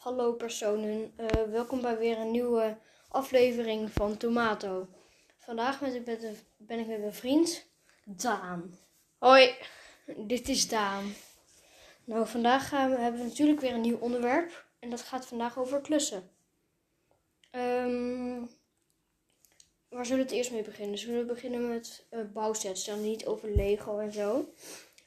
Hallo personen, Eh, welkom bij weer een nieuwe aflevering van Tomato. Vandaag met, ben ik met mijn vriend Daan. Hoi. Dit is Daan. Nou, vandaag gaan we, hebben we natuurlijk weer een nieuw onderwerp en dat gaat vandaag over klussen. Ehm, waar zullen we het eerst mee beginnen? Zullen we beginnen met eh, bouwsets? Dan niet over Lego en zo.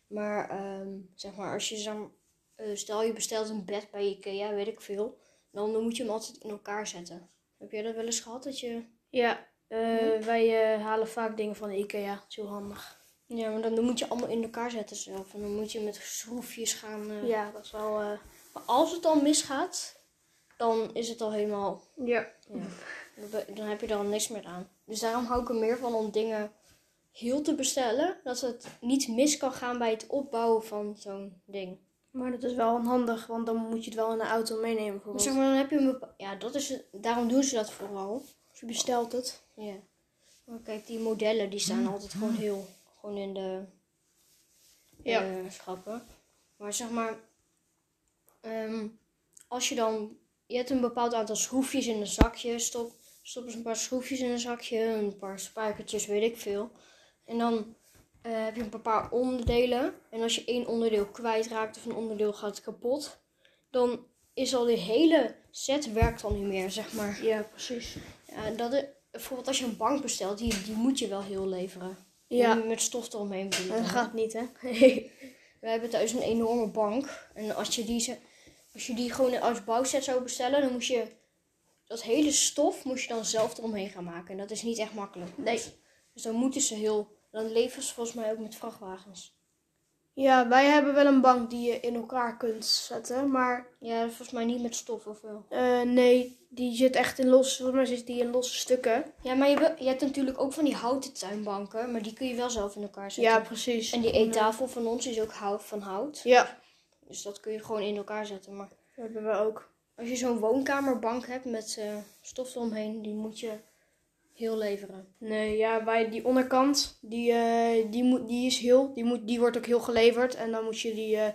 Maar ehm, zeg maar, als je zo, eh, stel je bestelt een bed bij Ikea, weet ik veel. Dan, dan moet je hem altijd in elkaar zetten. Heb jij dat wel eens gehad? Dat je... Ja, eh, wij eh, halen vaak dingen van de IKEA. Dat is heel handig. Ja, maar dan, dan moet je allemaal in elkaar zetten zelf. En dan moet je met schroefjes gaan... Ja, dat is wel... Maar als het dan misgaat, dan is het al helemaal. ja. Ja, dan heb je er al niks meer aan. Dus daarom hou ik er meer van om dingen heel te bestellen. Dat het niet mis kan gaan bij het opbouwen van zo'n ding. Maar dat is wel handig, want dan moet je het wel in de auto meenemen. Maar Bijvoorbeeld. zeg maar, dan heb je een Ja, dat is het. daarom doen ze dat vooral. Als je bestelt het. Ja. Maar kijk, die modellen die staan altijd gewoon heel. Gewoon in de. Ja. eh, schappen. Maar zeg maar. ehm, als je dan. Je hebt een bepaald aantal schroefjes in een zakje. Stop, stop eens een paar schroefjes in een zakje. Een paar spijkertjes, weet ik veel. En dan eh, heb je een paar onderdelen. En als je één onderdeel kwijtraakt of een onderdeel gaat kapot. Dan is al die hele set werkt dan niet meer, zeg maar. Ja, precies. Ja, dat is, bijvoorbeeld als je een bank bestelt, die, die moet je wel heel leveren. Ja, Met stof eromheen bedoel ik dat gaat niet, hè? We hebben thuis een enorme bank. En als je die, ze- als je die gewoon als bouwset zou bestellen, dan moet je dat hele stof moet je dan zelf eromheen gaan maken. En dat is niet echt makkelijk. Nee. Dus, dus dan moeten ze heel. Dan leveren ze volgens mij ook met vrachtwagens. Ja, wij hebben wel een bank die je in elkaar kunt zetten. Maar Ja, volgens mij niet met stof of wel. eh, nee, die zit echt in losse... Volgens mij zit die in losse stukken. Ja, maar je, je hebt natuurlijk ook van die houten tuinbanken. Maar die kun je wel zelf in elkaar zetten. Ja, precies. En die eettafel van ons is ook hout, van hout. Ja, Dus dat kun je gewoon in elkaar zetten. Maar dat hebben we ook. als je zo'n woonkamerbank hebt met eh, stof eromheen, die moet je heel leveren. Nee, ja, bij die onderkant, die, eh, die, moet, die is heel, die, moet, die wordt ook heel geleverd. En dan moet je die, eh,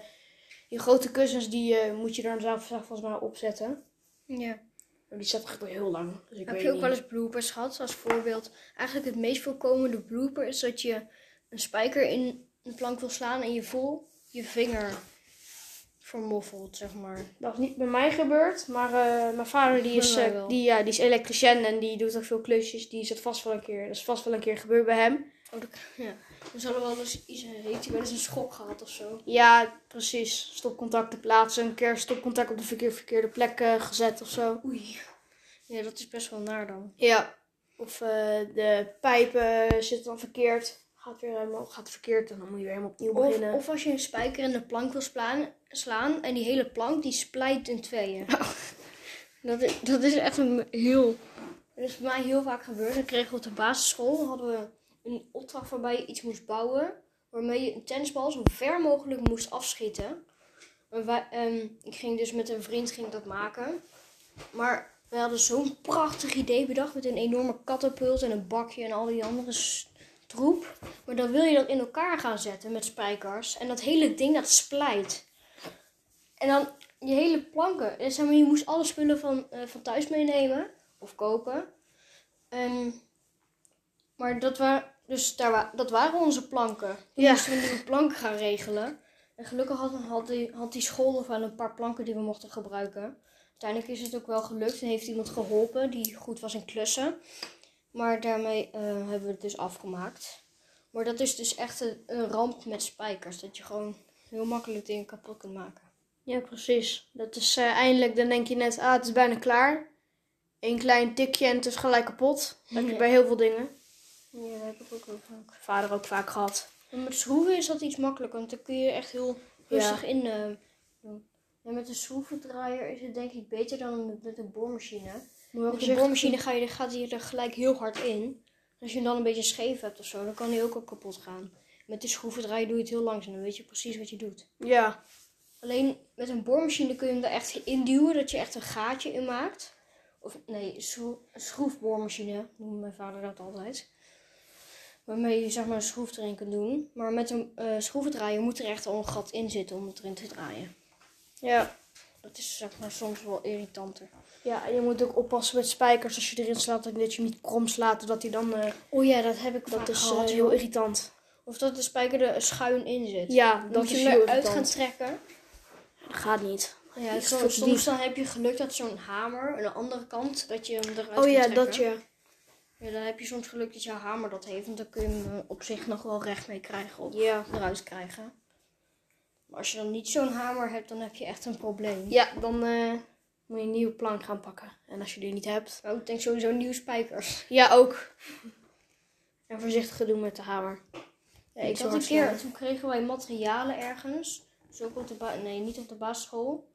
die grote kussens, die eh, moet je dan zelf zelf volgens mij opzetten. Ja. Maar die staat echt wel heel lang. Dus ik Heb weet je ook niet. wel eens bloopers gehad als voorbeeld? Eigenlijk het meest voorkomende blooper is dat je een spijker in een plank wil slaan en je vol je vinger vermoffelt, zeg maar. Dat is niet bij mij gebeurd, maar eh, mijn vader die is, eh, wel. die, ja, die is elektricien en die doet ook veel klusjes. Die is het vast wel een keer, dat is vast wel een keer gebeurd bij hem. Oh, dat, ja. Zal er wel eens iets, heeft hij wel eens een schok gehad of zo. Ja, precies. Stopcontacten plaatsen, een keer stopcontact op de verkeer, verkeerde plek eh, gezet of zo. Oei. Ja, dat is best wel naar dan. Ja. Of eh, de pijpen zitten dan verkeerd. Gaat weer helemaal gaat verkeerd en dan moet je weer helemaal opnieuw Of, beginnen. of als je een spijker in de plank wil slaan, slaan en die hele plank die splijt in tweeën. Dat, is, dat is echt een heel. Dat is bij mij heel vaak gebeurd. Dan kregen we op de basisschool hadden we een opdracht waarbij je iets moest bouwen. Waarmee je een tennisbal zo ver mogelijk moest afschieten. En wij, ehm, ik ging dus met een vriend ging dat maken. Maar we hadden zo'n prachtig idee bedacht met een enorme katapult en een bakje en al die andere troep. Maar dan wil je dat in elkaar gaan zetten met spijkers. En dat hele ding dat splijt. En dan je hele planken. En zeg maar, je moest alle spullen van, eh, van thuis meenemen. Of kopen. Ehm, maar dat, wa dus daar wa dat waren onze planken. Toen Ja. moesten we nieuwe planken gaan regelen. En gelukkig had, had, die, had die school nog wel een paar planken die we mochten gebruiken. Uiteindelijk is het ook wel gelukt en heeft iemand geholpen die goed was in klussen. Maar daarmee eh, hebben we het dus afgemaakt. Maar dat is dus echt een, een ramp met spijkers. Dat je gewoon heel makkelijk dingen kapot kunt maken. Ja, precies. Dat is eh, eindelijk, dan denk je net, ah, het is bijna klaar. Eén klein tikje en het is gelijk kapot. Dat heb je Ja. bij heel veel dingen. Ja, dat heb ik ook wel vaak. Vader ook vaak gehad. En met schroeven is dat iets makkelijker, want dan kun je echt heel rustig in eh, doen. En met een schroevendraaier is het denk ik beter dan met een boormachine. Wel Met een boormachine ga je, gaat hij er gelijk heel hard in. Als je hem dan een beetje scheef hebt of zo, dan kan hij ook al kapot gaan. Met de schroevendraaier doe je het heel langzaam, dan weet je precies wat je doet. Ja, Alleen met een boormachine kun je hem er echt in duwen, dat je echt een gaatje in maakt. Of nee, een schroefboormachine, noemt mijn vader dat altijd. Waarmee je zeg maar een schroef erin kunt doen. Maar met een eh schroevendraaier moet er echt al een gat in zitten om het erin te draaien. ja. Dat is zeg maar soms wel irritanter. Ja, en je moet ook oppassen met spijkers als je erin slaat. Dat je hem niet krom slaat, dat hij dan... eh, Oh ja, dat heb ik dat is eh, gehad, heel irritant. Of dat de spijker er schuin in zit. Ja, Dan dat moet je hem eruit gaan trekken. Dat gaat niet. Ja, soms, dan heb je geluk dat zo'n hamer aan de andere kant, dat je hem eruit Oh ja, trekken. dat je... Ja, dan heb je soms geluk dat jouw hamer dat heeft, want dan kun je hem op zich nog wel recht mee krijgen, of Ja. eruit krijgen. Maar als je dan niet zo'n hamer hebt, dan heb je echt een probleem. Ja, dan eh, moet je een nieuwe plank gaan pakken. En als je die niet hebt... Maar ik denk sowieso nieuwe spijkers. Ja, ook. En voorzichtig doen met de hamer. Ja, ik had een keer, toen kregen wij materialen ergens. Dus ook op de nee, niet op de basisschool.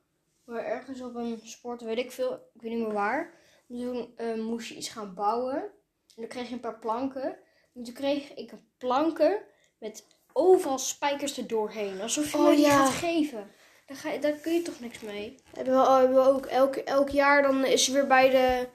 Maar ergens op een sport, weet ik veel, ik weet niet meer waar. Toen eh, moest je iets gaan bouwen. En dan kreeg je een paar planken. En toen kreeg ik een planken met overal spijkers er doorheen. Alsof je Oh, me die ja. gaat geven. Daar, ga daar kun je toch niks mee? Hebben we, oh, hebben we ook elk, elk jaar, dan is er weer bij de,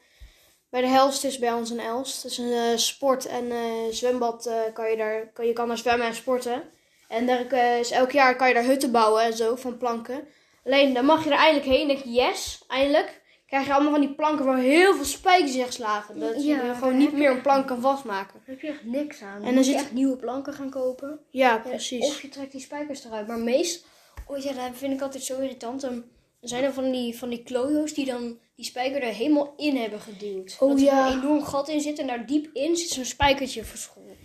bij de Helst, is bij ons een Elst. Dat is een eh, sport en eh, zwembad, eh, kan je, daar, kan, je kan daar zwemmen en sporten. En daar is elk jaar kan je daar hutten bouwen en zo, van planken. Alleen, dan mag je er eindelijk heen, denk je, yes, eindelijk. Krijg je allemaal van die planken waar heel veel spijkers in geslagen. Dat je Ja, er daar gewoon niet je meer een plank kan vastmaken. Daar heb je echt niks aan. Dan, dan moet je zit- echt nieuwe planken gaan kopen. Ja, Ja, precies. Of je trekt die spijkers eruit. Maar meest, oh ja, dat vind ik altijd zo irritant. Dan zijn er van die, van die klojo's die dan die spijker er helemaal in hebben geduwd. Oh dat er ja. een enorm gat in zit en daar diep in zit zo'n spijkertje verscholen.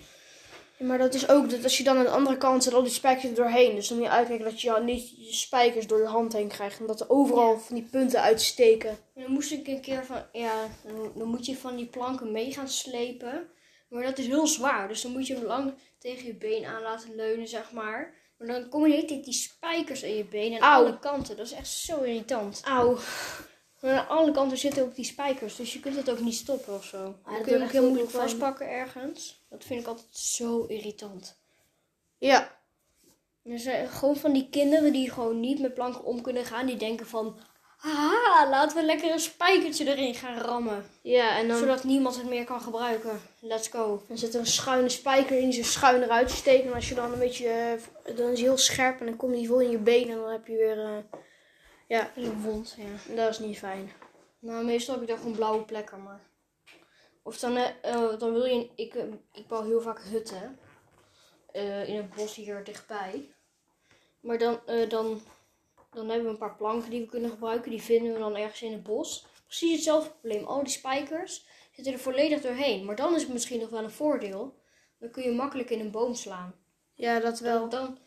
Ja, maar dat is ook dat als je dan aan de andere kant zit, al die spijkers er doorheen. Dus dan moet je uitkijken dat je al niet je spijkers door je hand heen krijgt. Omdat er overal Ja. van die punten uitsteken. En dan moest ik een keer van, ja, dan, dan moet je van die planken mee gaan slepen. Maar dat is heel zwaar. Dus dan moet je hem lang tegen je been aan laten leunen, zeg maar. Maar dan komen de hele tijd die spijkers in je been aan Auw. alle kanten. Dat is echt zo irritant. Auw. Maar aan alle kanten zitten ook die spijkers, dus je kunt het ook niet stoppen of zo. Dan dat kun je ook heel moeilijk vastpakken ergens. Dat vind ik altijd zo irritant. Ja. Er zijn gewoon van die kinderen die gewoon niet met planken om kunnen gaan. Die denken van, haha, laten we lekker een spijkertje erin gaan rammen. Ja, en dan, Zodat niemand het meer kan gebruiken. Let's go. dan zit er een schuine spijker in die zo schuin eruit steekt. En als je dan een beetje, eh, dan is hij heel scherp en dan komt hij vol in je been. En dan heb je weer, eh, ja, Een wond, ja. dat is niet fijn. Nou, meestal heb ik dan gewoon blauwe plekken, maar... Of dan, eh, eh, dan wil je... Ik, eh, ik bouw heel vaak hutten. in het bos hier dichtbij. Maar dan, dan, dan hebben we een paar planken die we kunnen gebruiken. Die vinden we dan ergens in het bos. Precies hetzelfde probleem. Al die spijkers zitten er volledig doorheen. Maar dan is het misschien nog wel een voordeel. Dan kun je makkelijk in een boom slaan. Ja, dat Wel, wel. dan,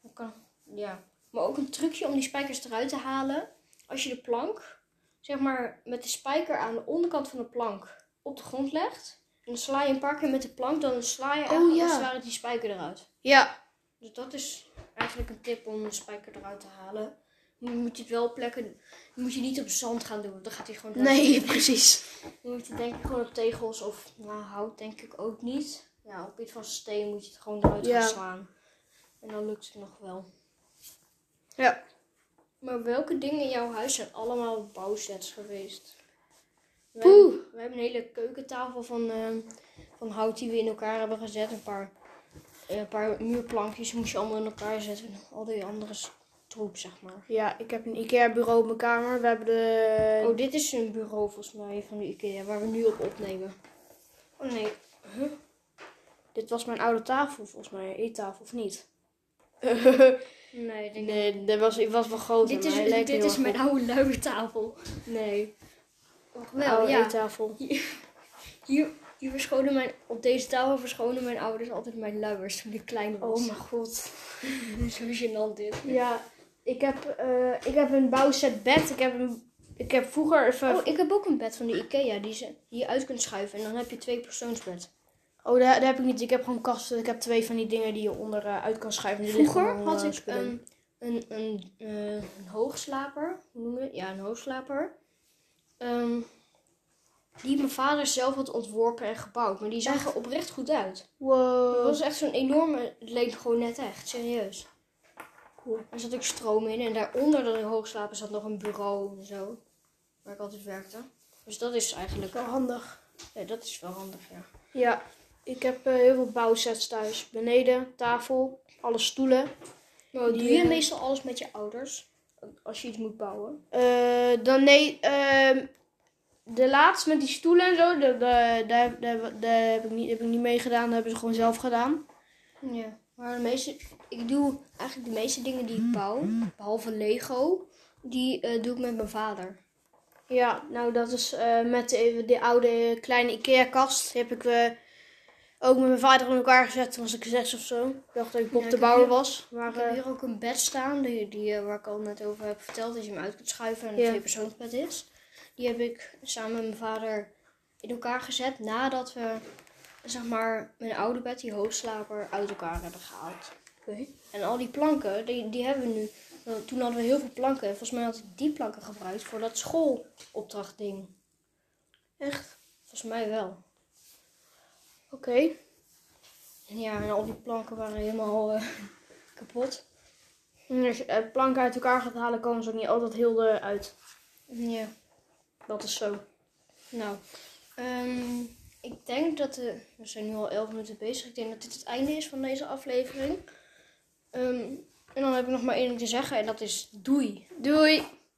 dan kan, ja. Maar ook een trucje om die spijkers eruit te halen. Als je de plank, zeg maar, met de spijker aan de onderkant van de plank op de grond legt. En dan sla je een paar keer met de plank, dan sla je eigenlijk ja. als het ware die spijker eruit. Ja, Dus dat is eigenlijk een tip om de spijker eruit te halen. Dan moet je het wel plekken, dan moet je niet op zand gaan doen, want dan gaat hij gewoon nee, precies. Dan moet je denk ik gewoon op tegels of nou, hout denk ik ook niet. Ja, op iets van steen moet je het gewoon eruit Ja. gaan slaan. En dan lukt het nog wel. Ja. Maar welke dingen in jouw huis zijn allemaal bouwsets geweest? We Poeh. hebben, we hebben een hele keukentafel van, ehm, van hout die we in elkaar hebben gezet. Een paar, eh, een paar muurplankjes moest je allemaal in elkaar zetten. En al die andere troep, zeg maar. Ja, ik heb een IKEA-bureau op mijn kamer. We hebben de... Oh, dit is een bureau volgens mij van de IKEA waar we nu op opnemen. Oh nee. Huh? Dit was mijn oude tafel, volgens mij. Eettafel, of niet? Nee, ik denk nee, dat was, was wel groot. Dit is, dit is mijn oude luie tafel. Nee. Wel, oude ja. eettafel. Hier, hier verschonen mijn, op deze tafel verschonen mijn ouders altijd mijn luiers toen ik klein was. Oh mijn god. Zo gênant dit. Ja, ik heb, eh, ik heb een bouwset bed. Ik heb, een, ik heb vroeger even... Oh, ik heb ook een bed van de Ikea die, ze, die je uit kunt schuiven. En dan heb je twee persoonsbed. Oh, dat, dat heb ik niet. Ik heb gewoon kasten. Ik heb twee van die dingen die je onder eh, uit kan schuiven. Die Vroeger had eh, ik een, een, een, eh, een hoogslaper. Hoe noem je het? Ja, een hoogslaper. Ehm, die mijn vader zelf had ontworpen en gebouwd. Maar die zag er oprecht goed uit. Het Wow. was echt zo'n enorme... Het leek gewoon net echt, serieus. Cool. Er zat ook stroom in. En daaronder de hoogslaper zat nog een bureau en zo. Waar ik altijd werkte. Dus dat is eigenlijk... Wel handig. Ja, dat is wel handig, ja. Ja, ik heb eh, heel veel bouwsets thuis. Beneden, tafel, alle stoelen. Maar Die, doe je meestal alles met je ouders? als je iets moet bouwen? Eh, dan nee, ehm, de laatste met die stoelen en zo, daar daar daar daar- heb ik niet, heb ik niet meegedaan. Dat hebben ze gewoon zelf gedaan. Ja. Maar de meeste, ik doe eigenlijk de meeste dingen die ik bouw, behalve Lego, die eh, doe ik met mijn vader. Ja, nou dat is met de, de oude kleine Ikea-kast. Die heb ik ook met mijn vader in elkaar gezet. Toen was ik zes of zo. Ik dacht dat ik Bob Ja, ik de Bouwer hier- was. Maar Ik heb eh, hier ook een bed staan, die, die, eh, waar ik al net over heb verteld, dat je hem uit kunt schuiven en een Ja. tweepersoonsbed is. Die heb ik samen met mijn vader in elkaar gezet nadat we, zeg maar, mijn oude bed, die hoofdslaper, uit elkaar hebben gehaald. En al die planken, die, die hebben we nu. Nou, Toen hadden we heel veel planken. Volgens mij had ik die planken gebruikt voor dat schoolopdrachtding. Echt? Volgens mij wel. Oké. Ja, en al die planken waren helemaal eh, kapot. En Als je eh, planken uit elkaar gaat halen, komen ze ook niet altijd heel eh, uit. Ja. Dat is zo. Nou, ehm, ik denk dat de, we zijn nu al 11 minuten bezig. Ik denk dat dit het einde is van deze aflevering. Ehm, en dan heb ik nog maar één ding te zeggen en dat is doei. Doei!